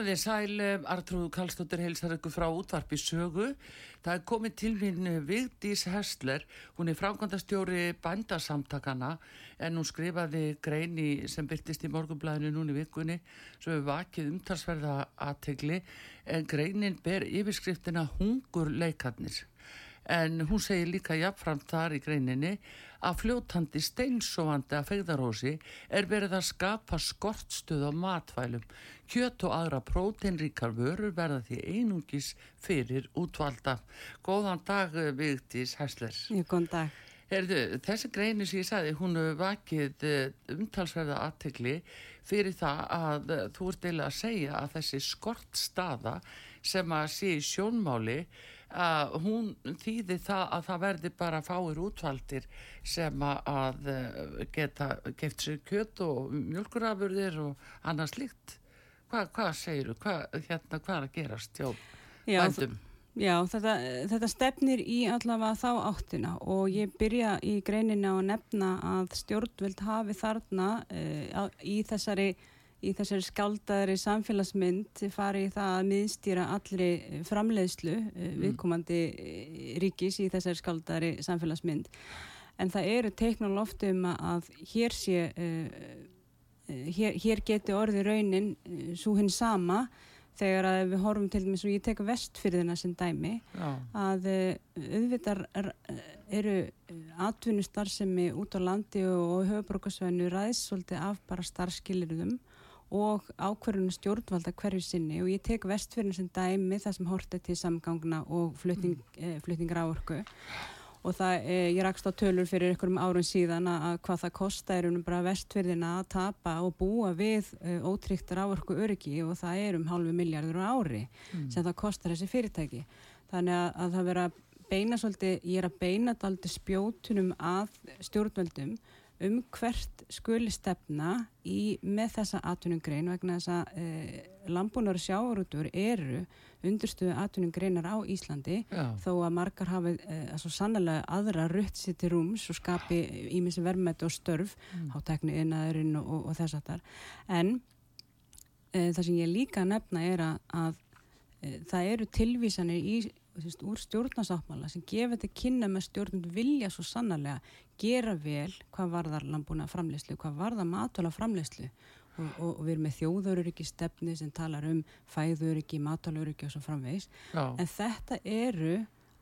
Komið þið sæl, Artrúð Kallstóttir heilsar ykkur frá útvarpi sögu. Það er komið til mín eh, Vigdís Hessler, hún er frákvæmdastjóri bændasamtakana en hún skrifaði greini sem byrtist í morgunblæðinu núni vikunni sem við vakið umtalsverða aðtegli en greinin ber yfirskriftina Hungur leikarnir. En hún segir líka jafnframt þar í greininni að fljótandi steinsofandi að fegðarósi er verið að skapa skortstuð á matvælum. Kjöt og aðra próteinríkar vörur verða því einungis fyrir útvalda. Góðan dag Vigdís Hæsler. Góðan dag. Herðu, þessi greinu sem ég sagði, hún vakið eh, umtalsverða aðtegli fyrir það að eh, þú ert eiginlega að segja að þessi skortstaða sem að sé í sjónmáli að hún þýði það að það verði bara fáir útvaldir sem að eh, geta geft sér kjött og mjölkurafurðir og annars líkt. Hva, hvað segir þú? Hva, hérna, hvað er að gerast hjá bændum? Já, þetta, þetta stefnir í allavega þá áttina og ég byrja í greinina að nefna að stjórnveld hafi þarna uh, í þessari í þessari skáldaðri samfélagsmynd fari það að miðstýra allri framleiðslu eh, mm. viðkomandi eh, ríkis í þessari skáldaðri samfélagsmynd en það eru teiknum loftum að hér sé uh, hér, hér geti orði raunin svo hinn sama þegar að við horfum til dæmis og ég tek vestfyrðina sem dæmi Já. að auðvitað eru atvinnustar sem er út á landi og höfubrókasvæðinu ræðs svolítið af bara starfskilirðum og ákverðunum stjórnvalda hverju sinni og ég tek vestfjörðin sem dæmi það sem hortið til samgangna og flutning, mm. eh, flutningar áorku og það, eh, ég rakst á tölur fyrir einhverjum árun síðan að hvað það kosta er um bara vestfjörðina að tapa og búa við eh, ótryktar áorku öryggi og það er um halvu miljardur á ári mm. sem það kostar þessi fyrirtæki þannig að, að það vera beina svolítið, ég er að beina daldi spjótunum að stjórnvaldum um hvert skuli stefna í, með þessa atvinnugrein vegna þess að e, landbúnar og sjáurútur eru undurstöðu atvinnugreinar á Íslandi Já. þó að margar hafi e, svo sannlega aðra rutt sér til rúms og skapi ímissi verðmætti og störf mm. á teknu innaðurinn og, og, og þess að þar en e, það sem ég líka nefna er að, að það eru tilvísanir í úr stjórnarsáttmála sem gefur þetta kynna með stjórnum vilja svo sannarlega gera vel hvað varðar landbúna framleyslu, hvað varðar matala framleyslu og, og, og við erum með þjóðururiki stefni sem talar um fæðururiki, matalururiki og svo framvegs Já. en þetta eru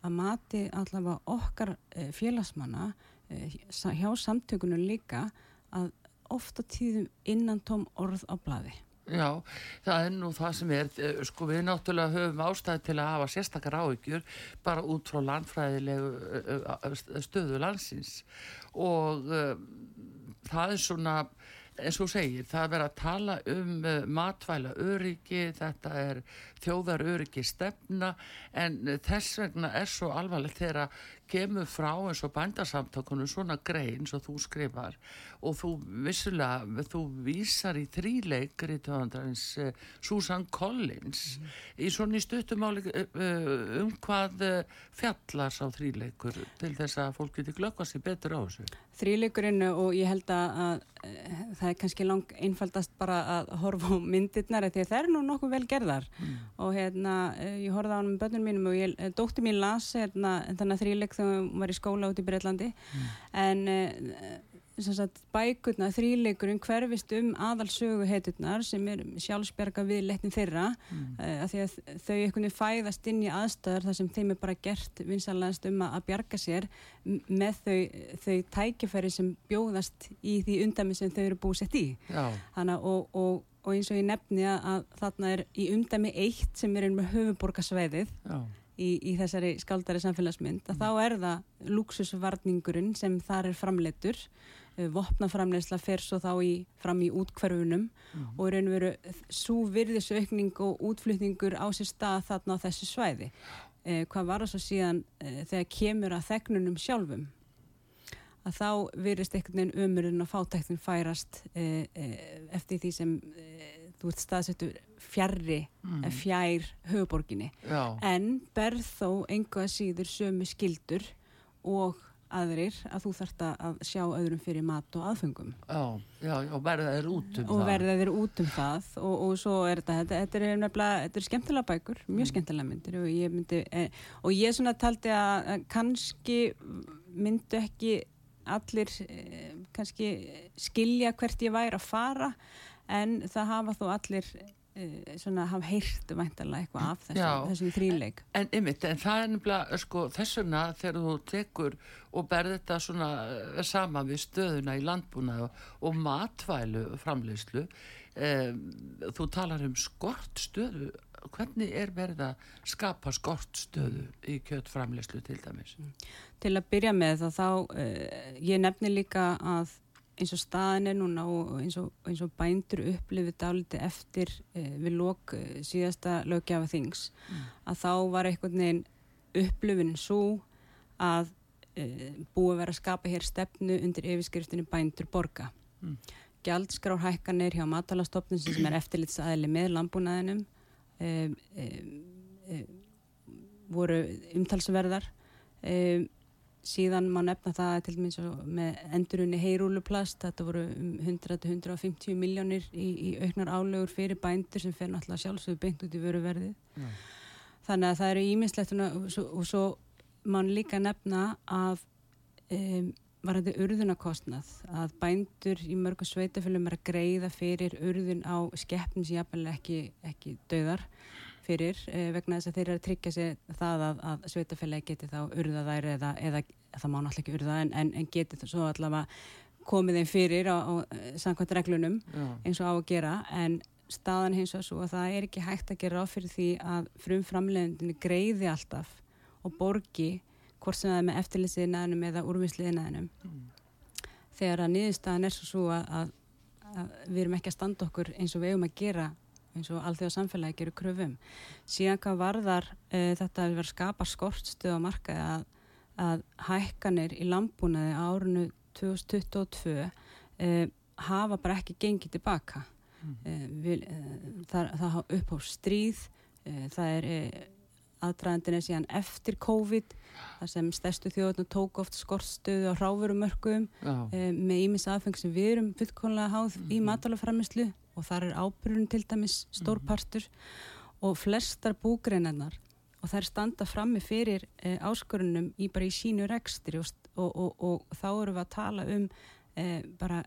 að mati allavega okkar e, félagsmanna e, hjá samtökunum líka að ofta tíðum innan tóm orð á bladi Já, það er nú það sem er, eh, sko við náttúrulega höfum ástæði til að hafa sérstakar áhyggjur bara út frá landfræðilegu eh, eh, stöðu landsins. Og uh, það er svona, eins og segir, það er að tala um matvæla öryggi, þetta er þjóðar öryggi stefna en þess vegna er svo alvarlegt þegar kemur frá eins og bændarsamtökunum svona grein svo þú skrifar og þú vissulega, þú vísar í þríleikri töfandarins uh, Susan Collins mm. í svona í stuttumáli uh, uh, um hvað fjallar sá þríleikur til þess að fólk getur glöggast í betur á þessu Þríleikurinn og ég held að það er kannski lang einfaldast bara að horfa á myndirnar því að það er nú nokkuð vel gerðar mm. og hérna ég horfði á hann með börnum mínum og ég, dótti mín las hérna, þannig að þríleik þegar hún var í skóla út í Breitlandi mm. en sagt, bækurna, þríleikurinn hverfist um aðalsögu heiturnar sem er sjálfsberga við lettin þeirra mm. uh, að því að þau einhvern veginn fæðast inn í aðstöðar þar sem þeim er bara gert vinsanlegast um að bjarga sér með þau, þau tækifæri sem bjóðast í því undami sem þau eru búið sett í. Hanna, og, og, og eins og ég nefni að, að þarna er í umdæmi eitt sem er með höfuborgarsvæðið í, í þessari skaldari samfélagsmynd að þá er það luxusvarningurinn sem þar er framleitur vopnaframleysla fer svo þá í, fram í útkverfunum mm. og raun og veru svo virðisaukning og útflutningur á sér stað þarna á þessu svæði. Eh, hvað var það svo síðan eh, þegar kemur að þegnunum sjálfum? Að þá virðist einhvern veginn umurinn og fátæktin færast eh, eh, eftir því sem eh, þú ert staðsettur fjarrri mm. fjær höfuborginni Já. en berð þó einhvað síður sömu skildur og aðrir að þú þarft að sjá öðrum fyrir mat og aðfengum Já, já, og verða þeir út um og það og verða þeir út um það og, og svo er þetta, þetta, þetta er nefnilega þetta er skemmtilega bækur, mjög mm. skemmtilega myndir og ég myndi, eh, og ég svona taldi að kannski myndu ekki allir eh, kannski skilja hvert ég væri að fara en það hafa þó allir Eh, svona hafa heyrt væntalega eitthvað af þessum, þessum þríleik. En, einmitt, en það er nefnilega sko, þessuna þegar þú tekur og berð þetta svona eh, sama við stöðuna í landbúna og, matvælu framleyslu um, þú talar um skortstöðu. Hvernig er verið að skapa skortstöðu í kjöttframleyslu til dæmis? Til að byrja með þá, þá uh, ég nefni líka að eins og staðin er núna og eins og, eins og bændur upplifið dáliti eftir eh, við lók eh, síðasta lögjafa þings mm. að þá var einhvern veginn upplifin svo að eh, búið vera að skapa hér stefnu undir yfirskriftinni bændur borga. Mm. Gjaldskrárhækkanir hjá matalastofnun sem er eftirlitsaðili með landbúnaðinum eh, eh, voru umtalsverðar og eh, síðan má nefna það til dæmis með endurunni heyrúluplast þetta voru 100-150 um miljónir í, í auknar álögur fyrir bændur sem fer náttúrulega sjálfsögðu beint út í vöruverði ja. þannig að það eru ímislegt og, og svo má líka nefna að um, var þetta urðunarkostnað að bændur í mörgum sveitafölum er að greiða fyrir urðun á skeppn sem jáfnvel ekki, ekki döðar fyrir eh, vegna þess að þeir eru að tryggja sig það að, að sveitafélagi geti þá urða þær eða, eða það má náttúrulega ekki urða en, en, en geti það svo allavega komið þeim fyrir á, á samkvæmt reglunum Já. eins og á að gera en staðan hins og svo að það er ekki hægt að gera á fyrir því að frum framlegundinu greiði alltaf og borgi hvort sem það er með eftirlýsiðinæðinum eða úrvísliðinæðinum mm. þegar að niðurstaðan er svo svo að, að, að við erum ekki að standa okkur eins og við eigum að gera eins og allþjóða samfélagi gerur kröfum. Síðan hvað varðar uh, þetta að vera skapa skortstuð á markaði að, að hækkanir í landbúnaði árunu 2022 uh, hafa bara ekki gengið tilbaka. Mm. Uh, við, það, það hafa upp á stríð, það er aðdraðandina síðan eftir COVID þar sem stærstu þjóðurna tók oft skortstuðu á ráverumörkum með ímis aðfeng sem við erum fullkonlega háð mm. í matalaframislu og þar er ábyrjun til dæmis stórpartur mm -hmm. og flestar búgreinarnar og þær standa frammi fyrir e, áskorunum í bara í sínu rekstri og, og, og, og þá eru við að tala um e, bara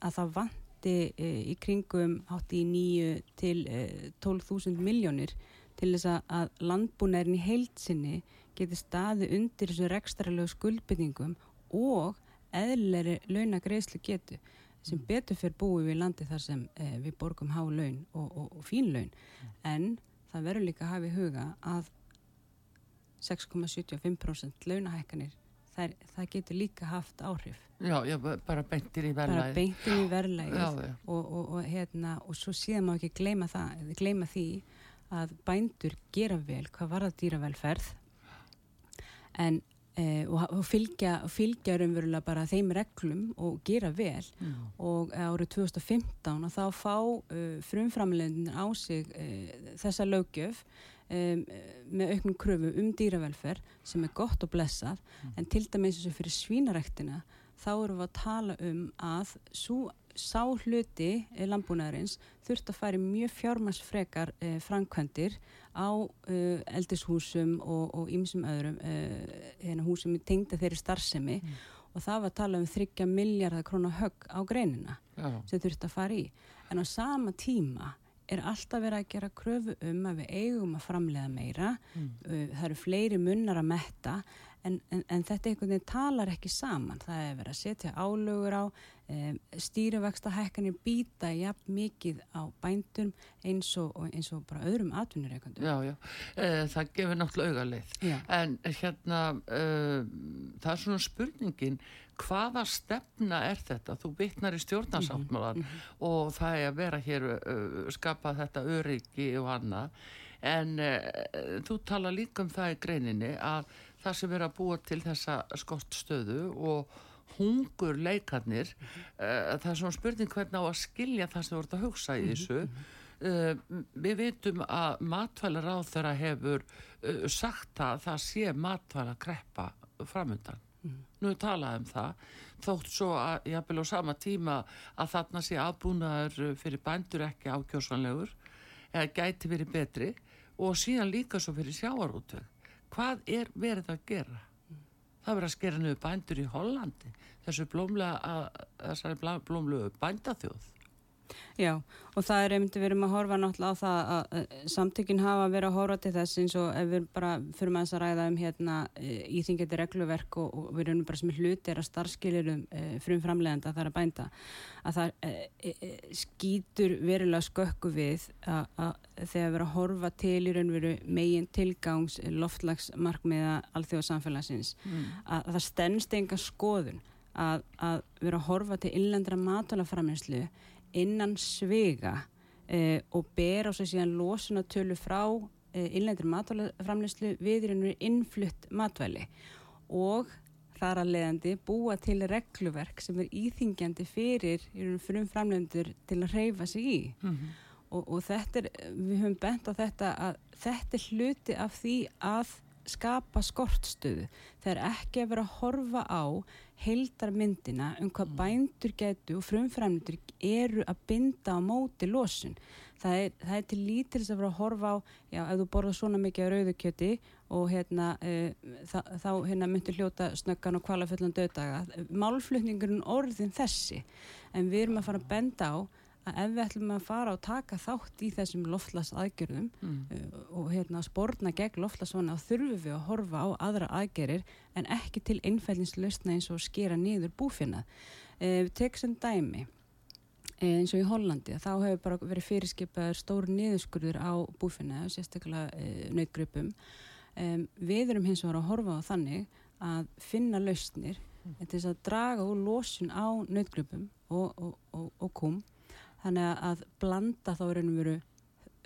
að það vanti e, í kringum hátt í nýju til 12.000 miljónir til þess að landbúnærin í heilsinni geti staði undir þessu rekstralögu skuldbyggingum og eðleri launagreislu getu sem betur fyrir búið við landi þar sem eh, við borgum há laun og, og, og fín laun. Mm. en það verður líka að hafa í huga að 6,75% launahækkanir það, það getur líka haft áhrif. Já, já bara beintir í verðlægi bara beintir í verðlægi og, og hérna og svo síðan má ekki gleyma, það, gleyma því að bændur gera vel hvað var það dýravelferð en Eh, og fylgja, fylgja raunverulega bara þeim reglum og gera vel mm. og árið 2015 og þá fá uh, frumframleginn á sig uh, þessa lögjöf um, með auknum kröfu um dýravelfer sem er gott og blessað mm. en til dæmis eins og fyrir svínarektina þá erum við að tala um að svo sá hluti landbúnaðarins þurft að færi mjög fjármarsfrekar eh, framkvæmdir á eh, eldishúsum og ýmsum öðrum eh, húsum í tengda þeirri starfsemi mm. og það var að tala um þryggja miljardar krónar högg á greinina Já. sem þurft að fara í en á sama tíma er alltaf verið að gera kröfu um að við eigum að framlega meira mm. það eru fleiri munnar að metta en, en, en þetta einhvern veginn talar ekki saman. Það er verið að setja álögur á, um, stýrivexta hækkanir býta jafn mikið á bændum eins og, eins og bara öðrum atvinnureikundum. Já, já, e, það gefur náttúrulega augalið. En hérna, e, það er svona spurningin, hvaða stefna er þetta? Þú bitnar í stjórnarsáttmálan mm -hmm. og það er að vera hér, uh, skapa þetta öryggi og annað, en uh, þú tala líka um það í greininni að það sem er að búa til þessa skortstöðu og hungur leikarnir mm -hmm. uh, það er svona spurning hvernig á að skilja það sem ert að hugsa í mhm, þessu -hmm. uh, við vitum að matvælar á þeirra hefur uh, sagt að það sé matvælar kreppa framöndan mm nú er talað um það þótt svo að jáfnvel á sama tíma að þarna sé aðbúnaður fyrir bændur ekki ákjósanlegur eða gæti verið betri og síðan líka svo fyrir sjáarútveg hvað er verið að gera? Það verið að skera niður bændur í Hollandi þessu blómlegu bændaþjóð Já, og það er einmitt við erum að horfa náttúrulega á það að samtökinn hafa verið að horfa til þess eins og ef við bara fyrir með þess að ræða um hérna e, íþingjandi regluverk og, og við erum bara sem hlutir að starfskilirum e, frum framlegenda þar að bænda að það e, e, e, skýtur verulega skökku við að þegar við erum að horfa til í raunveru megin tilgangs loftlagsmarkmiða alþjóðsamfélagsins mm. að, að það stennst enga skoðun að, að við erum að horfa til innlendra matálaframinslu innan svega eh, og ber á sig síðan losunatölu frá eh, innlendir matvælaframleyslu við erum innflutt matvæli og þar að leiðandi búa til regluverk sem er íþingjandi fyrir fyrir framlendur til að reyfa sig í mm -hmm. og, og þetta er, við höfum bent á þetta að þetta er hluti af því að skapa skortstöðu. Það er ekki að vera að horfa á heildarmyndina um hvað mm. bændur getur og frumfræmyndur eru að binda á móti losun. Það er, það er til lítils að vera að horfa á já, ef þú borða svona mikið rauðukjöti og hérna e, það, þá hérna myndir hljóta snöggan og kvalaföllan döðdaga málflutningurinn orðin þessi. En við erum að fara að benda á að ef við ætlum að fara og taka þátt í þessum loftlas aðgerðum mm. uh, og hérna spórna gegn loftlasvona þá þurfum við að horfa á aðra aðgerir en ekki til einfællingslustna eins og skera niður búfinna. Uh, við tekum sem dæmi uh, eins og í Hollandi þá hefur bara verið fyrirskipaður stór niðurskurður á búfinna sérstaklega uh, nautgrupum. Um, við erum hins vegar að horfa á þannig að finna lausnir mm. til þess að draga úr losun á nautgrupum og, og, og, og kum þannig að blanda þá raunum veru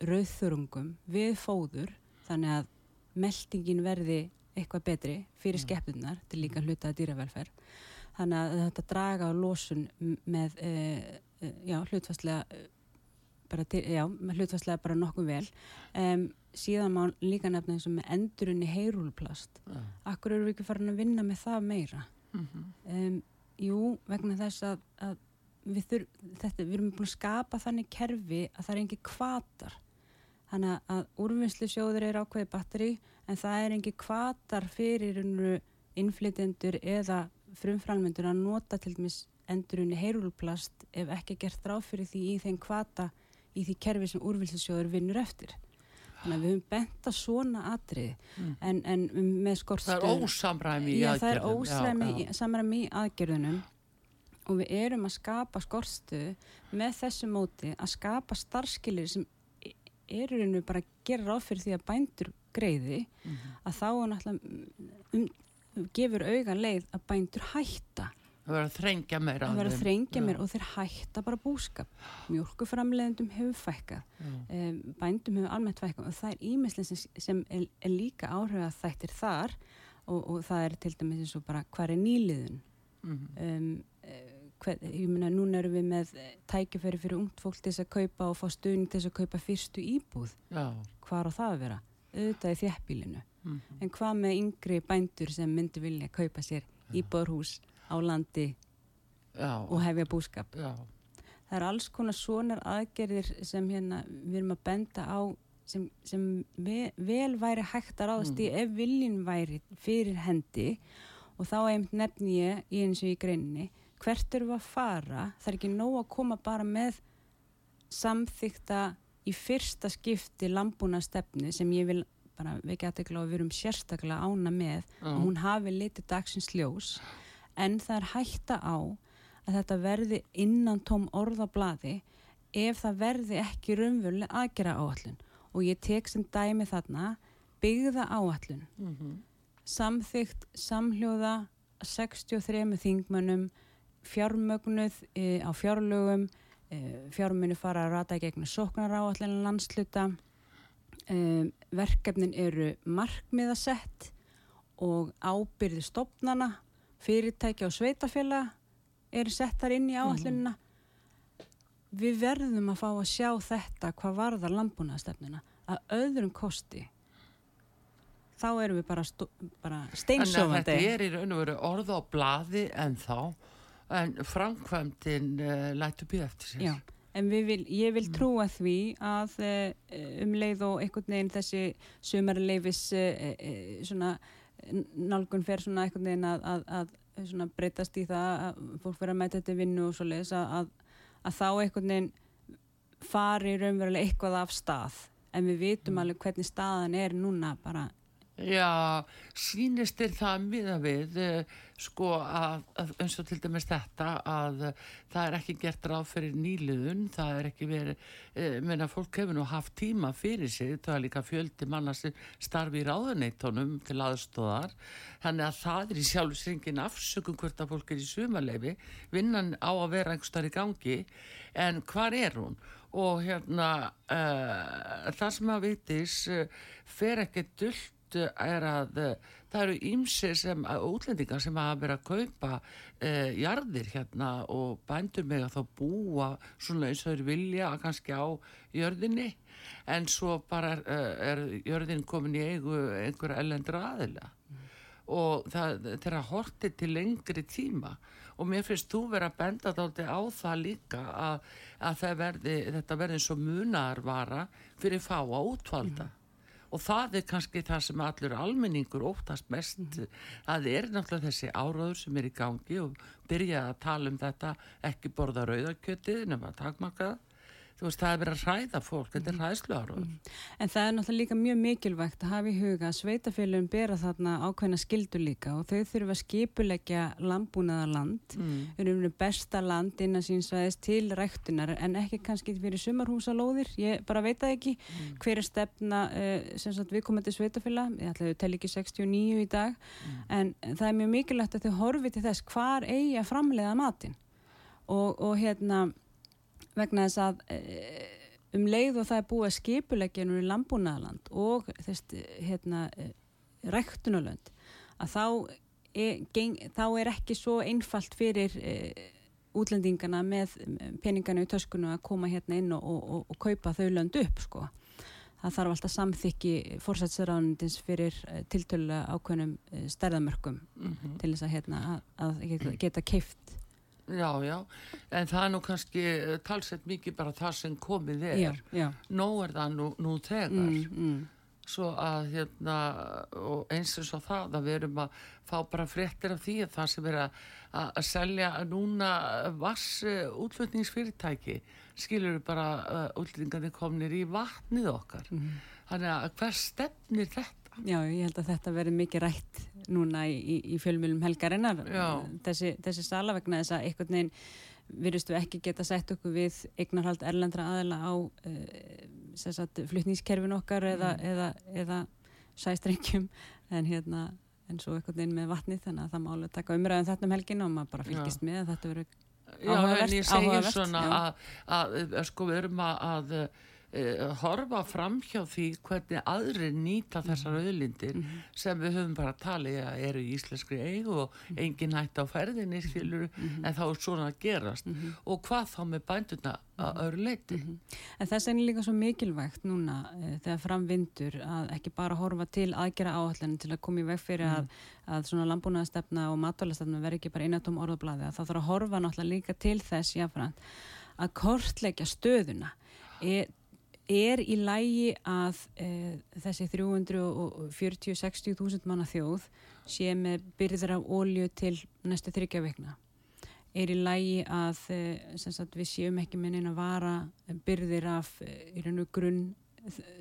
rauðþurungum við fóður þannig að meldingin verði eitthvað betri fyrir mm. skeppunar til líka mm. hlutaða dýravelferð þannig að þetta draga á lósun með e, e, já, hlutfastlega e, bara, já, hlutfastlega bara nokkuð vel um, síðan má líka nefna eins og með endurinn í heyrúlplast ja. akkur eru við ekki farin að vinna með það meira mm -hmm. um, jú, vegna þess að, að við, þur, þetta, við erum búin að skapa þannig kerfi að það er engi kvatar þannig að úrvinnslu sjóður er ákveði batteri en það er engi kvatar fyrir innflytjendur eða frumfralmyndur að nota til dæmis endurunni heyrúlplast ef ekki gert ráð fyrir því í þeim kvata í því kerfi sem úrvinnslu vinnur eftir. Þannig að við höfum bent að svona atrið mm. en, en með skorstu það er ósamræmi í aðgerðunum það er ósamræmi í aðgerðunum og við erum að skapa skorstu með þessu móti að skapa starfskilir sem eru einu bara að gera ráð fyrir því að bændur greiði mm -hmm. að þá er náttúrulega um, gefur auga leið að bændur hætta. Það verður að þrengja meira Það verður að þrengja meira og þeir hætta bara búskap. Mjölkuframleðendum hefur fækkað. Um, bændum hefur almennt fækkað og það er ímislega sem, sem er, er líka áhrif að þættir þar og, og það er til dæmis eins og bara hvað er nýliðun? Mm -hmm. Hver, ég meina núna erum við með tækifæri fyrir ungt fólk til þess að kaupa og fá stuðning til þess að kaupa fyrstu íbúð Já. hvað á það að vera auðvitað í þjæppílinu mm -hmm. en hvað með yngri bændur sem myndi vilja kaupa sér íbúðarhús á landi Já. og hefja búskap Já. það er alls konar svonar aðgerðir sem hérna við erum að benda á sem, sem ve, vel væri hægt að ráðast í mm. ef viljin væri fyrir hendi og þá nefn ég í eins og í greinni hvert eru við að fara? Það er ekki nóg að koma bara með samþykta í fyrsta skipti lambúna stefni sem ég vil bara vekja aðtegla og við erum sérstaklega ána með. Já. og hún hafi litið dagsins ljós. En það er hætta á að þetta verði innan tóm orðablaði ef það verði ekki raunveruleg aðgera áallun og ég tek sem dæmi þarna byggða áallun Mhm. samþygt samhljóða 63 þingmönnum fjármögnuð e, á fjárlögum. E, fjármunni fara að rata í gegnum sóknar áallin landsluta e, verkefnin eru markmiðasett og ábyrði stopnana fyrirtækja og sveitafélag eru sett þar inn í áallunina við verðum að fá að sjá þetta hvað varðar landbúnaðastefnuna að öðrum kosti þá erum við bara, bara Þannig að steinsofandi. þetta er í raun og veru orð á blaði en þá en framkvæmdin uh, lætu býða eftir sér. Já, en vil, ég vil trúa því að uh, um leið og einhvern veginn þessi sumarleifis uh, uh, svona nálgun fer svona einhvern veginn að, að, að svona breytast í það að fólk vera að mæta þetta vinnu og svo leiðis að, að, að þá einhvern veginn fari raunverulega eitthvað af stað. En við vitum alveg hvernig staðan er núna bara Já, sýnist þér það miða við uh, sko að, að eins og til dæmis þetta að uh, það er ekki gert ráð fyrir nýliðun, það er ekki verið, uh, menna fólk hefur nú haft tíma fyrir sig, það er líka fjöldi manna sem starfi í ráðuneytónum til aðstóðar, þannig að það er í sjálfsringin afsökum hvort að fólk er í sumarleifi, vinnan á að vera einhverstaðar í gangi, en hvar er hún? Og hérna, uh, það sem að vitis uh, fer ekki dullt er að uh, það eru ímsir sem útlendingar sem hafa verið að kaupa uh, jarðir hérna og bændur með að þá búa svona eins og þeir vilja kannski á jörðinni. En svo bara er, uh, er jörðin komin í eigu einhverja ellendra aðila. Og það þeirra horti til lengri tíma. Og mér finnst þú vera að benda þátti á það líka að, að verði, þetta verði eins og munarvara fyrir fá að útvalda og það er kannski það sem allur almenningur óttast mest. Að það er náttúrulega þessi áráður sem er í gangi og byrja að tala um þetta ekki borða rauðakjötið nema takmarka það þú veist það er verið að hræða fólk þetta er hræðslu áráður En það er náttúrulega líka mjög mikilvægt að hafa í huga að sveitafélagum bera þarna ákveðna skildur líka og þau þurfa að skipuleggja landbúnaða land mm. erum besta land innan sínsvæðis til ræktunar en ekki kannski fyrir sumarhúsalóðir, ég bara veit það ekki. Hver er stefna uh, sem sagt viðkomandi sveitafélag, ég ætla að þau tel ekki 69 í dag, en það er mjög mikilvægt að þau horfi til þess hvar eigi að framleiða matinn. Og, og hérna vegna þess að e, um leið og það er búið að skipuleggja nú í landbúnaðaland og þess, hérna, e, ræktunarlönd að þá er, geng, þá er ekki svo einfalt fyrir e, útlendingana með peningana í töskunu að koma hérna inn og, og, og, og kaupa þau lönd upp sko. Það þarf alltaf samþykki fórsætsraunindins fyrir tiltölu ákveðnum stærðamörkum Mm til þess að, hérna, að, að geta keift Já, já, en það er nú kannski eh, talsett mikið bara það sem komið er já, já. Nó er það nú, nú þegar Mm, mm. svo að hérna og eins og svo það að við erum að fá bara fréttir af því að það sem er að, að, selja núna vass uh, útflutningsfyrirtæki skilur við bara uh, útlendingarnir komnir í vatnið okkar þannig að hver stefnir þetta? Já, ég held að þetta verði mikið rætt núna í, í, í fjölmjölum helgarinnar Já. þessi, þessi sala vegna þess að einhvern veginn virðustu ekki geta sett okkur við eignarhald erlendra aðila á uh, sagt, flutningskerfin okkar eða, eða, eða sæstrengjum en hérna en svo einhvern veginn með vatnið þannig að það máli að taka umræðum þetta um helgin og maður bara fylgist Já. með að þetta verður Já, Áhugavert, en ég segi áhugavert, svona já. að sko við erum að, að uh, horfa fram hjá því hvernig aðrir nýta þessar auðlindir sem við höfum bara talið að eru í íslenskri eigu og engin hætt á ferðinni skilur en þá er svona að gerast. Og hvað þá með bænduna að öðru leiti En þess er líka svo mikilvægt núna uh, þegar framvindur að ekki bara horfa til aðgera áhaldinu til að koma í veg fyrir að, að svona landbúnaðastefna og matvalastefna verði ekki bara einatóm orðablaði að það þarf að horfa náttúrulega líka til þess jáfnframt að kortleggja stöðuna. Er, er í lægi að uh, þessi 340-60 þúsund manna þjóð sé með byrðir af ólju til næstu þryggja vikna er í lægi að sem sagt, við séum ekki með neina vara byrðir af eh, í raun og grunn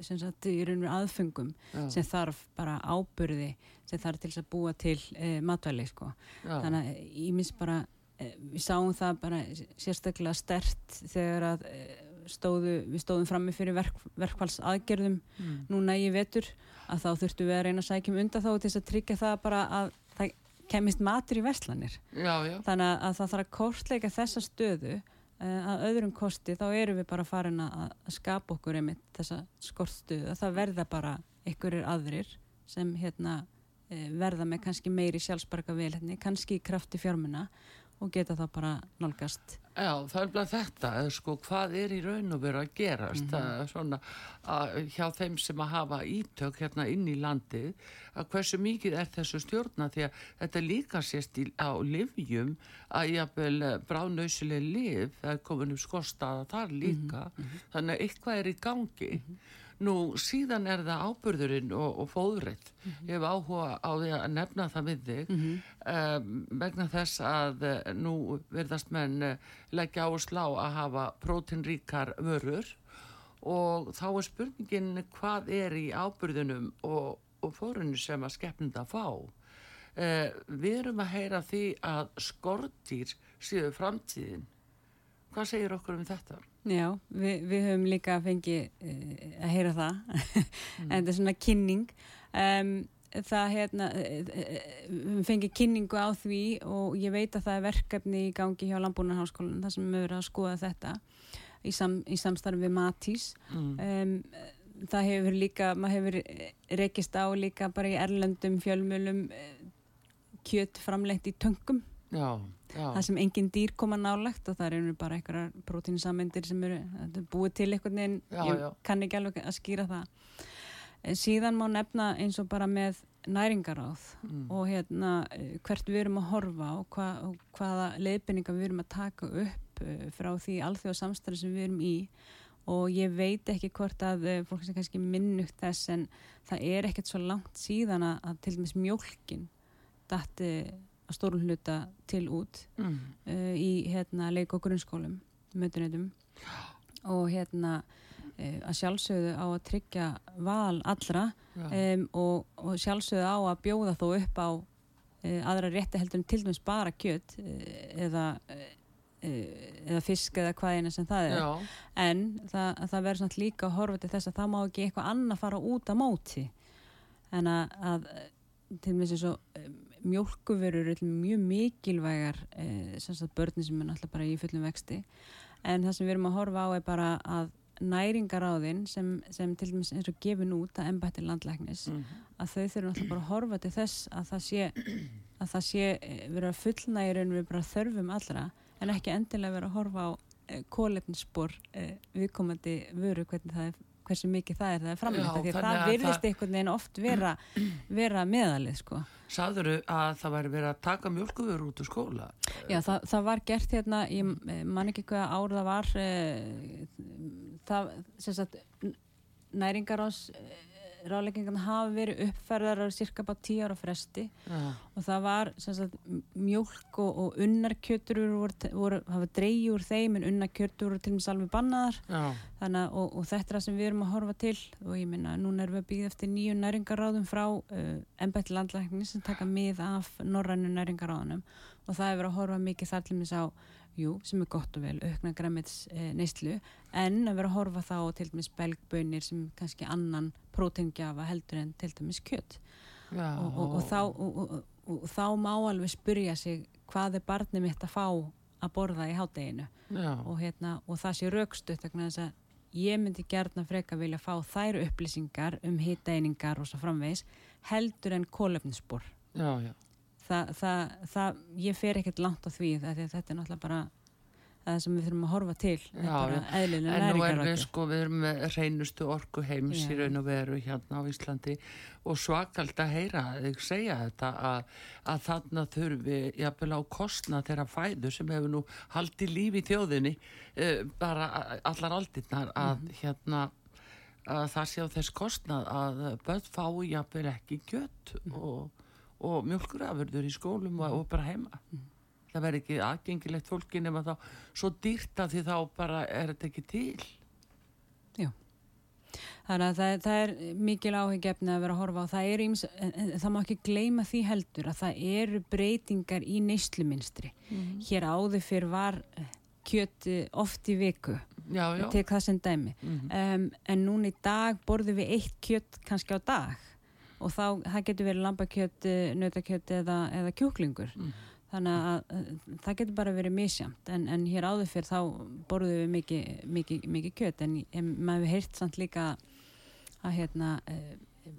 sem sagt aðfengum Já. sem þarf bara áburði sem þarf til að búa til matvæli sko. Þannig að ég minnst bara við sáum það bara sérstaklega stert þegar að stóðu, við stóðum frammi fyrir verk, verkfalls aðgerðum Mm. núna í vetur að þá þurftum við að reyna að sækjum undan þá til þess að tryggja það bara að það kemist matur í verslanir Já, já. þannig að, að það þarf að kortleika þessa stöðu uh, að öðrum kosti þá erum við bara farin að, skapa okkur einmitt þessa skortstöðu að það verða bara einhverjir aðrir sem hérna uh, verða með kannski meiri sjálfsbarka velhenni, kannski í krafti fjármuna og geta þá bara nálgast. Já, það er bara þetta, sko, hvað er í raun og veru að gerast, það er svona að, hjá þeim sem að hafa ítök hérna inn í landið, að hversu mikið er þessu stjórna því að þetta líka sést í, á livjum að jafnvel bráðnausileg liv, það er komin um skorstaða þar líka, þannig að eitthvað er í gangi. Nú síðan er það ábyrðurinn og, og fóðrætt. Ég hef áhuga á því að nefna það við þig um, vegna þess að uh, nú verðast menn uh, leggja áherslu á að hafa prótinríkar vörur og þá er spurningin hvað er í ábyrðunum og, og fórunni sem að skeppnunda fá. Uh, við erum að heyra því að skortýr séu framtíðin. Hvað segir okkur um þetta? Já, við, við höfum líka fengið uh, að heyra það. En þetta er svona kynning. Um, það hérna uh, uh, við fengið kynningu á því og ég veit að það er verkefni í gangi hjá Landbúnarháskólan þar sem við höfum að skoða þetta í, sam, í samstarfi við Matís. Mm. um, það hefur líka maður hefur rekist á líka bara í erlendum fjölmjölum kjöt framleitt í töngum. Já, já. Það sem engin dýr koma nálagt og það eru bara einhverjar prótínsameindir sem eru er búið til einhvern veginn. Ég kann ekki alveg að skýra það. Síðan má nefna eins og bara með næringaráð Mm. og hérna eh, hvert við erum að horfa og, hva, og hvaða leiðbendingar við erum að taka upp eh, frá því alþjóða samstæði sem við erum í. Og ég veit ekki hvort að eh, fólk sem kannski minnugt þess en það er ekkert svo langt síðan að, að til dæmis mjólkin datti að stórun hluta til út Mm. uh, í hérna leik og grunnskólum mötunetum og hérna uh, að sjálfsögðu á að tryggja val allra um, og, og sjálfsögðu á að bjóða þó upp á uh, aðra rétti heldur en til dæmis bara kjöt uh, eða eða fisk eða hvað eina sem það er. Já, en það, það verður svona líka að horfa til þess að það má ekki eitthvað annað fara út á móti. En að, að til dæmis eins og um, mjólkuverur er mjög mikilvægar eh, sem sagt börnin sem er náttúrulega bara í fullum vexti en það sem við erum að horfa á er bara að næringaráðin sem, sem til dæmis eins og gefin út að embætti landlæknis mm. að þau þurfum alltaf bara að horfa til þess að það sé að það sé eh, vera fullnægirinn við bara þörfum allra en ekki endilega vera að horfa á eh, kólefnisspor viðkomandi vöru hvernig það er hversu mikið það er það er framleita því það að virðist einhvern veginn oft vera, vera meðalið sko. Saðuru að það væri verið að taka mjölkuvör út úr skóla? Já, það, það var gert hérna, ég eh, man ekki hvað ár það var e, það, sem sagt næringarás ráleikingarna hafa verið uppferðar á cirka bara tíu ára fresti. Já, og það var sagt, mjólk og, og unnarkjötur hafa dreigi úr þeim en unnarkjötur voru til og með salvi bannaðar. Já, Þannig, og, og þetta er það sem við erum að horfa til. Og ég minna, núna erum við að býða eftir nýju næringaráðum frá uh, embætti landlækni sem taka mið af norrænu næringaráðunum og það er verið að horfa mikið þar til mis á, jú, sem er gott og vel aukna græmits uh, neyslu. En að vera að horfa þá til dæmis belgbönir sem kannski annan próteingjafa heldur en til dæmis kjött já. og, og, og, þá, og, þá má alveg spyrja sig hvað er barnið mitt að fá að borða í hádeginu? Já, og, hérna, og það sé raukstutt vegna þess að ég myndi gertna freka vilja fá þær upplýsingar um hiteiningar og svo framvegis heldur en kólefnisspor já, já. Þa, það, það, ég fer ekkert langt á því það, þetta er náttúrulega bara það sem við þurfum að horfa til. Já, En nú erum við sko, við erum með reynustu orku heims í raun og veru hérna á Íslandi. Og svakald að heyra þig segja þetta að, að þarna þurfi jafnvel á kostna þeirra fæðu sem hefur nú haldið líf í þjóðinni uh, bara allar aldinnar að Mhm. hérna að það sé á þess kostnað að börn fái jafnvel ekki kjött Mhm. og, og mjölkurafurður í skólum og, og bara heima Mhm. það verði ekki aðgengilegt fólki nema þá svo dýrt að því þá bara er þetta ekki til Já. Þannig að það, það er mikil áhuggefni að vera að horfa á. Það, er íms, það má ekki gleyma því heldur að það eru breytingar í neysluminstri. Mm. Hér áður fyrir var eh, kjött oft í viku. Já, já. Tek það sem dæmi. Mm. Um, en núna í dag borðum við eitt kjött kannski á dag og þá, það getur verið lambakjött, nautakjött eða, eða kjúklingur. Mm. Þannig að það getur bara verið misjamt en, en hér áður fyrir þá borðum við mikið, mikið, mikið kjött en, en maður hefur heyrt samt líka að hérna uh,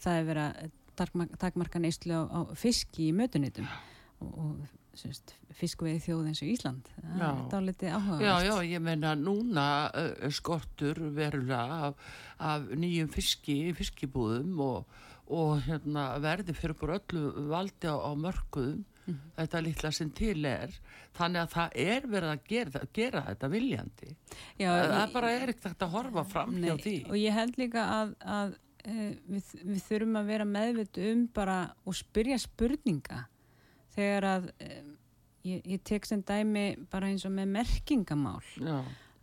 það er verið að takmarka neyslu á, á fiski í mötunnitum og, og fiskveið þjóð eins og Ísland. Það er dálítið áhuga Já, já, ég menna núna uh, skortur verulega af, af nýjum fiski fiskibúðum og, og hérna, verði fyrir bara öllu valdi á, á mörguðum mm -hmm. þetta litla sem til er. Þannig að það er verið að gera, gera þetta viljandi. Já, það ég, bara er ekkert að horfa fram nei, hjá því. og ég held líka að, að e, við, við þurfum að vera meðvitt um bara og spyrja spurninga. Þegar að e, ég, ég tek sem dæmi bara eins og með merkingamál.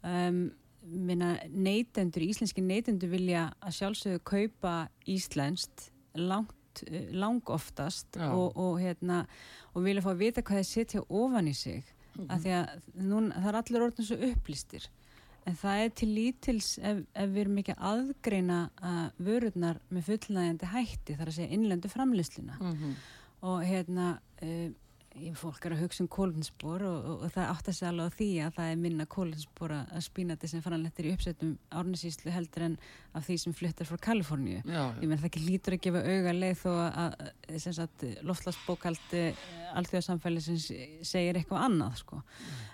Um, minna neytendur, íslenski neytendur vilja að sjálfsögðu kaupa íslenskt langt Eh, lang oftast og, og, hérna, og vilja fá að vita hvað það setja ofan í sig mm -hmm. af því að núna, það er allir orðin svo upplýstir en það er til lítils ef, ef við erum ekki aðgreina að vörurnar með fullnægjandi hætti þar að segja innlendu framleysluna mm -hmm. og hérna uh, fólk er að hugsa um kólinsbor og, og, og það átt að segja alveg á því að það er minna kólinsbor að spínati sem fannanlettir í uppsettum árnisíslu heldur en af því sem fluttar frá Kaliforníu ég menn það ekki lítur að gefa auga leið þó að, að loftlagsbókaldi alþjóðsamfæli sem segir eitthvað annað sko.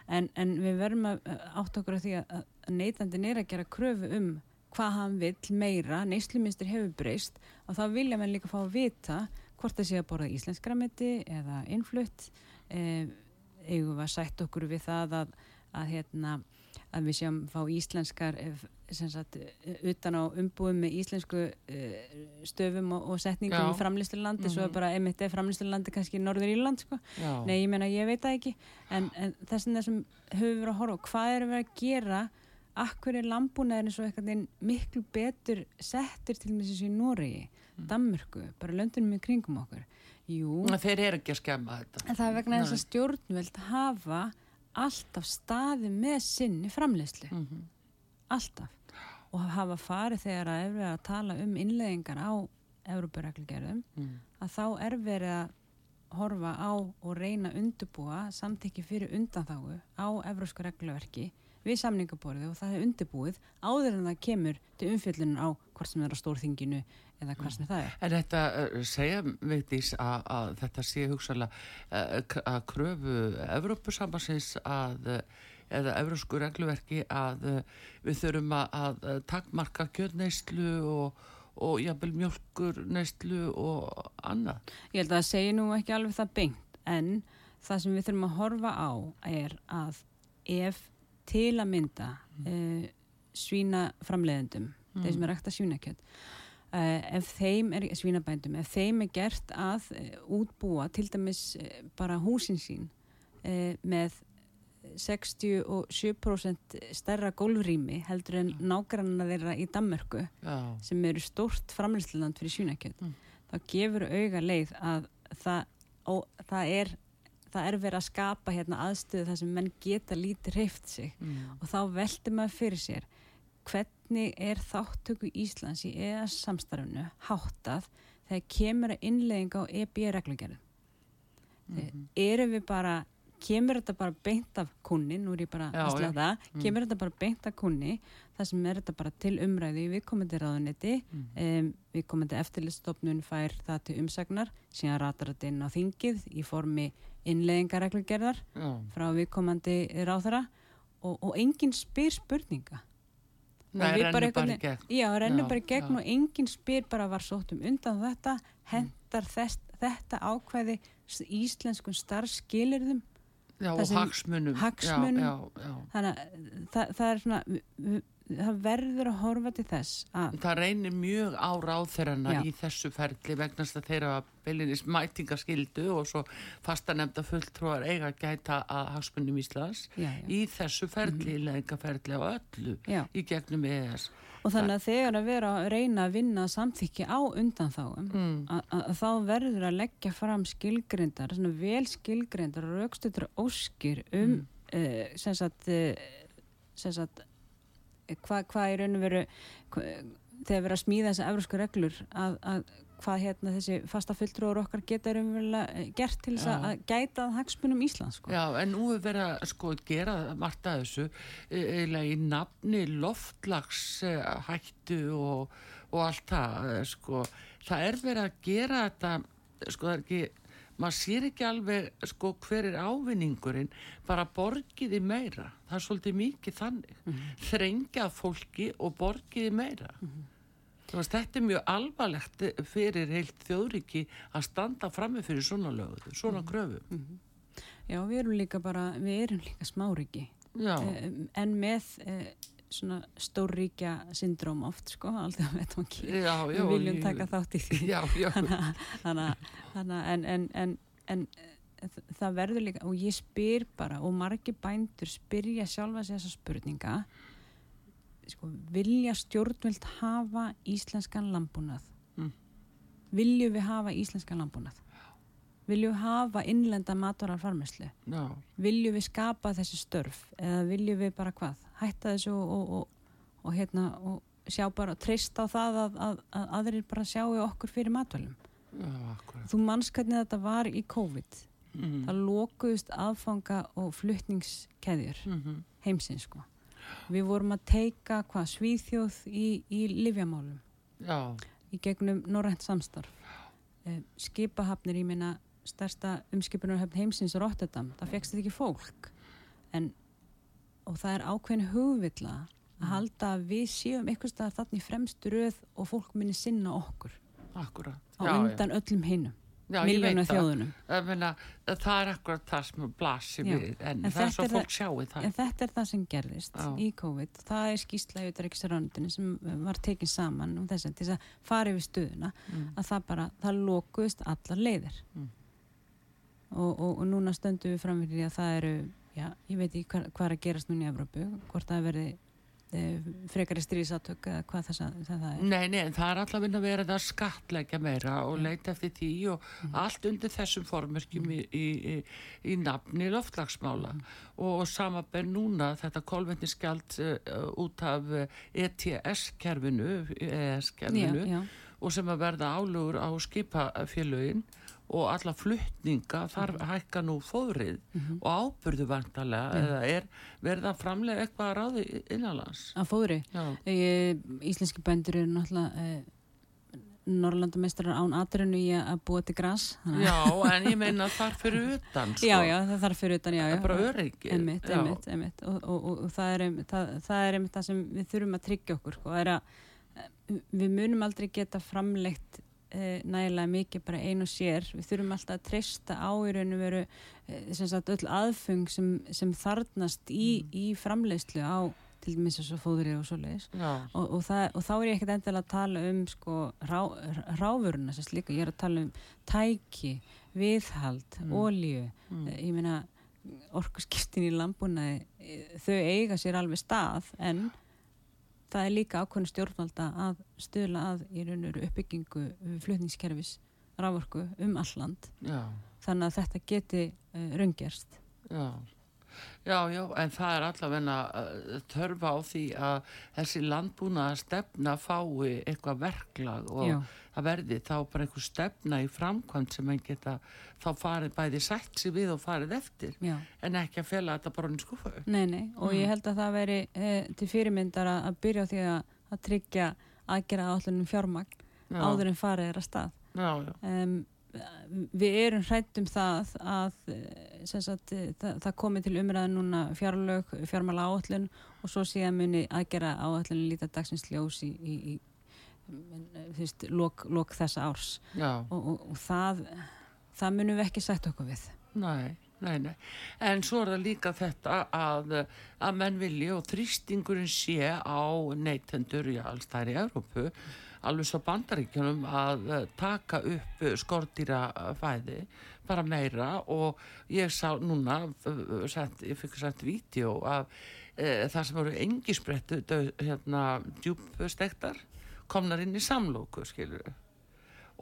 en, en við verðum að átt okkur á því að, neytandin er að gera kröfu um hvað hann vil meira, neysluminstur hefur breyst og þá vilja mann líka fá að vita hvort það sé að borða íslenskra meti eða innflutt eh, eigum við að sætt okkur við það að, að, hérna, að við séum fá íslenskar eh, sagt, eh, utan á umbúum með íslensku uh, stöfum og, og setningum í framlýsturlandi mm -hmm. svo er bara einmitt eða framlýsturlandi kannski í Norður Írland sko. nei ég menna ég veit það ekki en, en þess að þessum höfum við að horfa hvað er við að gera akkur er lambúnaðurinn svo eitthvað miklu betur settur til og með þessu í mm. Danmörku, bara löndunum í kringum okkur. Jú, þeir eru ekki að skemma þetta. En það er vegna þess að stjórnvöld hafa alltaf staði með sinni framleyslu mm -hmm. alltaf. Og hafa farið þegar að er verið að tala um innleggingar á Európa-reglugerðum mm. að þá er verið að horfa á og reyna að undurbúa samtikki fyrir undanþágu á Európska regluverki við samningaborðu og það er undirbúið áður en það kemur til umfjöldunum á hvort sem er á stórþinginu eða hvað sem það er. En þetta uh, segja veitís að, að þetta sé hugsalega uh, að kröfu Evrópusambansins að eða evrósku regluverki að við þurfum að, að takkmarka kjörneistlu og og jafnvel mjölkur, neistlu og annað. Ég held að það segi nú ekki alveg það bengt en það sem við þurfum að horfa á er að ef til að mynda mm. uh, svína framleiðendum mm. þeir sem er rægt að svínakjött uh, ef þeim er svínabændum ef þeim er gert að uh, útbúa til dæmis bara húsin sín með 67% stærra gólfrými heldur en nágranna þeirra í Danmörku Já. sem eru stórt framleysland fyrir svínakjött mm. þá gefur auga leið að það, það er það er verið að skapa hérna aðstöðu þar sem menn geta lítið reyft sig mm. og þá veldur maður fyrir sér hvernig er þáttöku Íslands í EAS samstarfnu háttað þegar kemur að innlegging á EB-reglugjörðu mm -hmm. eru við bara kemur þetta bara beint af kunni nú er ég bara Já, að slata, ja. kemur mm. þetta bara beint af kunni það sem er þetta bara til umræði í viðkomandi ráðunetti mm. um, viðkomandi eftirlistofnun fær það til umsagnar síðan ratar þetta inn á þingið í formi innleðingareglugerðar frá viðkomandi ráðara og, og enginn spyr spurninga Nei, rennur bara í gegn Já, rennur bara í gegn já. og enginn spyr bara var sótum undan þetta hendar þess, þetta ákvæði íslenskun starfskilirðum Já, og hagsmunum. Hagsmunum. já, já, þannig að það, það er svona það verður að horfa til þess að Það reynir mjög á ráðherrana Já. í þessu ferli vegna þess að þeirra beilinist mætingaskildu og svo fastanemda fulltrúar eiga að gæta að hagsmunum Íslands Já, já. í þessu ferli, mm -hmm. á öllu Já. í gegnum E ES. og þannig að þegar að vera að reyna að vinna samþykki á undanþáum Mm. að, þá verður að leggja fram skilgrindar, svona vel skilgrindar og raukstutur óskir um mm. sem sagt, uh, sem sagt hvað hva í raun og veru þegar verið að smíða þessar evropsku reglur að, að hvað hérna þessi fasta fulltrúar okkar geta raunverulega gert til þess að gæta hagsmunum Íslands sko. Já, en nú er verið að sko gera margt að þessu e- eiginlega í nafni loftlagshættu og, og allt það eh, sko. Það er verið að gera þetta sko það er ekki maður sér ekki alveg sko hver er ávinningurinn bara borgiði meira. Það er svolítið mikið þannig. Mm -hmm. þrengjað fólki og borgiði meira. Þú veist, þetta er mjög alvarlegt fyrir heilt þjóðriki að standa frammi fyrir svona lögu, svona kröfum. Já, við erum líka bara, við erum líka smáriki Já, Eh, en með eh, svona stórríkja syndróm oft sko, aldrei að veit ekki við viljum ég- taka þátt í því. Já, já, þannig að en, en, en, en eh, það verður líka og ég spyr bara og margir bændur spyrja sjálfa sig þessa spurninga sko, vilja stjórnvöld hafa íslenskan landbúnað? Mm. viljum við hafa íslenskan landbúnað? Viljum við hafa innlenda maturarfarmeslu já, viljum við skapa þessi störf? Eða viljum við bara hvað hætta þessu og, og, og, og hérna og sjá bara, treysta á það að, að, að aðrir bara sjáu okkur fyrir matvælum. Akkurat. þú manns hvernig þetta var í COVID. Mm. það lokuðust aðfanga og flutningskeðjur Mm heimsins sko. Við vorum að teika hvað svíþjóð í, í livjamálum Já, í gegnum norrænt samstarf. Eh, skipahafnir í minna stærsta umskipunarhöfn heimsins Rotterdam, það fegst þetta ekki fólk. En og það er ákveðin hugvilla að halda að við séum eitthvað staðar þannig fremstu röð og fólk minni sinna okkur akkurat. á já, undan öllum hinnum já, ég veit miljónu þjóðunum Ég meina, það er akkurat það sem blasir við, en, En það er svo fólk sjáu það. en þetta er það sem gerðist Já. í COVID það er í utanríkisráðuneytinu sem var tekin saman um þess að að fara yfir stöðuna Mm. að það bara, það lokuðist allar leiðir Mm. og, og, og núna stöndum við fram fyrir því að það eru já, ég veit ekki hvað, hvað er að gerast núna í Evrópu hvort það verði e, frekari stríðsátök eða hvað þess að það er. Nei, nei, það er alltaf að vera að skatleggja meira og leita eftir því og Mhm. allt undir þessum formörkjum í, í, í, í nafni loftlagsmála Mhm. og samabenn núna þetta kolvetniskjald uh, út af ETS-kerfinu, já, og sem að verða álugur á skipafélögin og alla flutninga þar Mhm. hækka nú fóðrið og ábyrðu vantarlega eða er verða að framlega eitthvað að ráði innanlands. að fóðri Já, e, íslenski bændur eru náttúrulega e, Norrlandamestrar án atrinu í að búa til að- já, en ég meina þar fyrir utan, sko. já, já, það þarf fyrir utan, já, Það já er bara öryggi. Einmitt, Já. einmitt, einmitt. Og, og, og, og það, er, einmitt- það, það er einmitt það sem við þurfum að tryggja okkur sko. að, eh, við munum aldrei geta framleitt eh, nægilega mikið bara ein og sér. Við þurfum alltaf að treysta á í raun og veru eh, sem sagt öll aðfung sem, sem þarnast í, í framleiðslu á til dæmis þessu fóðri og svoleiðis. Já, og, og, og þá er ég ekkert endilega að tala um sko rá, ráfuruna sem slíka, ég er að tala um tæki, viðhald, Mm. ólíu Mm. ég meina orkuskiptin í eh, þau eiga sér alveg stað en það er líka ákveðin stjórnvalda að stuðla að í raun og veru uppbyggingu uh, flutningskerfis rávorku um alland já, þannig að þetta geti uh, raungerst. Já. Já, já, en það er allavegna törfa á því að þessi landbúna stefna fái eitthvað verklag og Já. það verði þá bara einhver stefna í framkvæmt sem mann geta þá farið bæði sætt sig við og farið eftir Já. en ekki að fela þetta bara í skúfu. Nei, nei, og ég held að það veri eh, til fyrirmyndar að, byrja á því að, að tryggja aðgera áallunum fjármagn Já. áður en farið er að stað. Um, við erum hrætt um það að eh, sagt, eh, það, það komi til umræðin núna fjárlög, fjármála áallun og svo síðan muni aðgera áallun líta dagsins ljós í, í, í eh, þú veist, lok, lok þessa árs og, og, og það, það munum við ekki sætt okkur við. nei, nei, nei. En svo er það líka þetta að, að menn vilji og þrýstingurinn sé á neytendur í alls þær í Európu, alveg svo bandaríkjunum að eh, taka upp skordýrafæði, bara meira og ég sá núna, eh, sent, ég fikk sett vídeo af e, það sem eru engisbrettu hérna, djúbstektar komnar inn í samlóku, skilur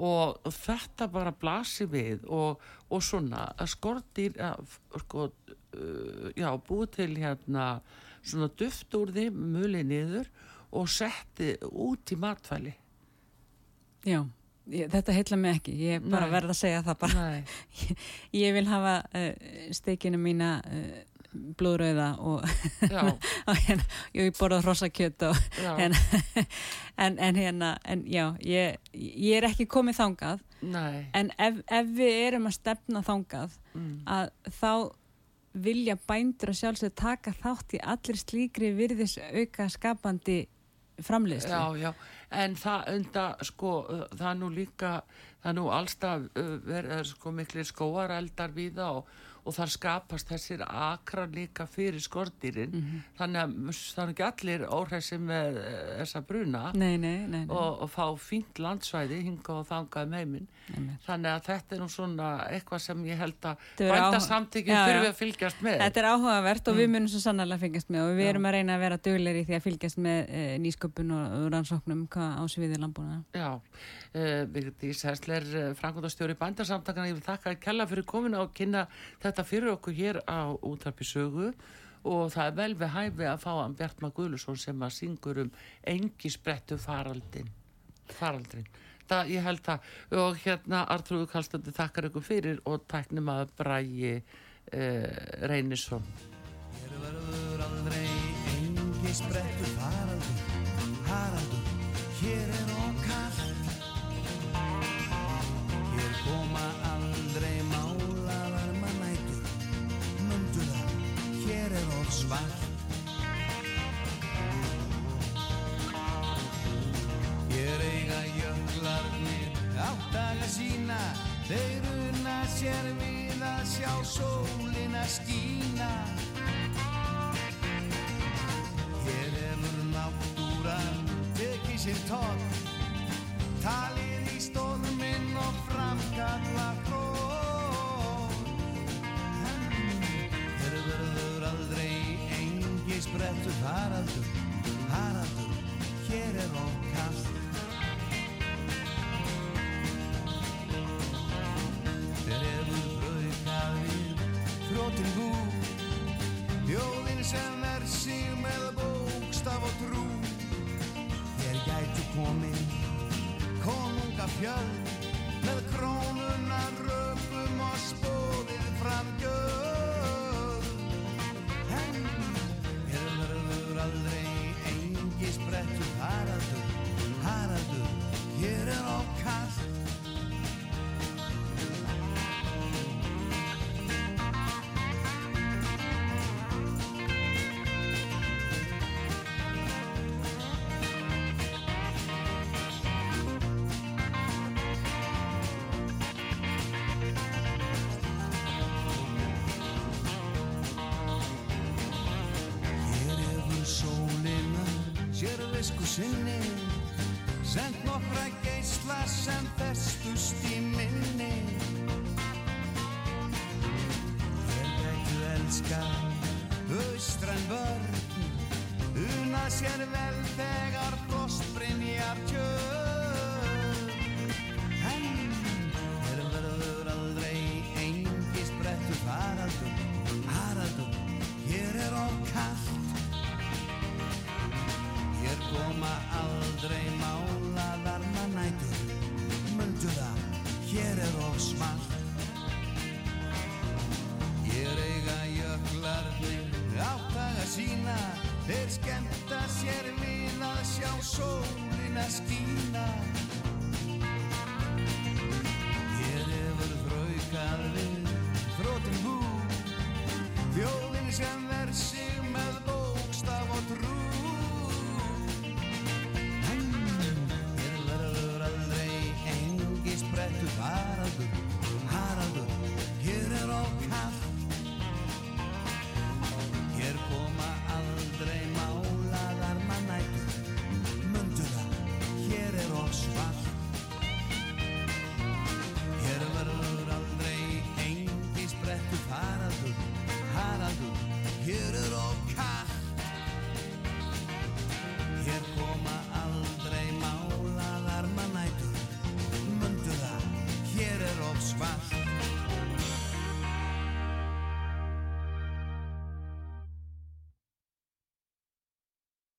og þetta bara blasi við og, og svona að skortir sko, uh, já, búið til hérna svona duft úr því mjöli niður og setti út í matfæli Já, ég, þetta heitla mig ekki ég bara Nei. verð að segja það bara ég, ég vil hafa uh, steikinu mína uh, blóðröða og, og hérna, ég borðað hrossakjött og hérna, en, en hérna en já, ég, ég er ekki komið þangað Nei. en ef, ef við erum að stefna þangað mm. að þá vilja bændur að sjálfsög taka þátt í allir slíkri virðis auka skapandi framleiðslu. Já, já, en það unda, sko, það er nú líka, það nú allstað verið, sko, miklu skóareldar við það og og þar skapast þessir akra líka fyrir skortýrin mm -hmm. þannig að það er ekki allir óhæsi með eh, þessa bruna nei, nei, nei, og, og fá fínt landsvæði hinga og þangað með minn þannig að þetta er nú svona eitthvað sem ég held að bændasamtökjum þurfi að fylgjast með Þetta er áhugavert og mm. við munum svo sannarlega fylgjast með og við já. erum að reyna að vera döglegir í því að fylgjast með e, nýsköpun og, rannsóknum á sviðið landbúna Já, e, Vigdís Hersler Frankundastjóri bændasamtökjana, ég vil þakka að kella fyrir komina og kynna þetta fyrir okkur hér á útarpisögu og það er vel við hæfi að fá hann Bjartma Guðlusson sem að syngur um engi sprettu faraldin faraldrin það, ég held það. Og hérna Artrúðu Kallstöndi þakkar ykkur fyrir og tæknum að brægi eh, Reynisson. Hér verður aldrei engi sprettu faraldin Haraldur, hér er okkar hér of svart Hér eiga jöklarnir áttaga sína. Þeir unna sér við að sjá sólina skína. Hér hefur náttúran tekið sér tótt Talið sprettur Haraldur, Haraldur, hér er okkast Þeir hefur braukað við þróttin bú Þjóðin sem er sig með bókstaf og trú. Hér gætu komið konunga fjöld með krónuna röpum og spóðið fram sinni Send nokkra geysla sem festust í minni. Hér gætu elska austræn börn Una sér vel þegar aldrei málaðar mannætur. Mundu það, hér er of smalt Hér eiga jöklarnir áttaga sína Þeir skemmta sér við að sjá sólina skína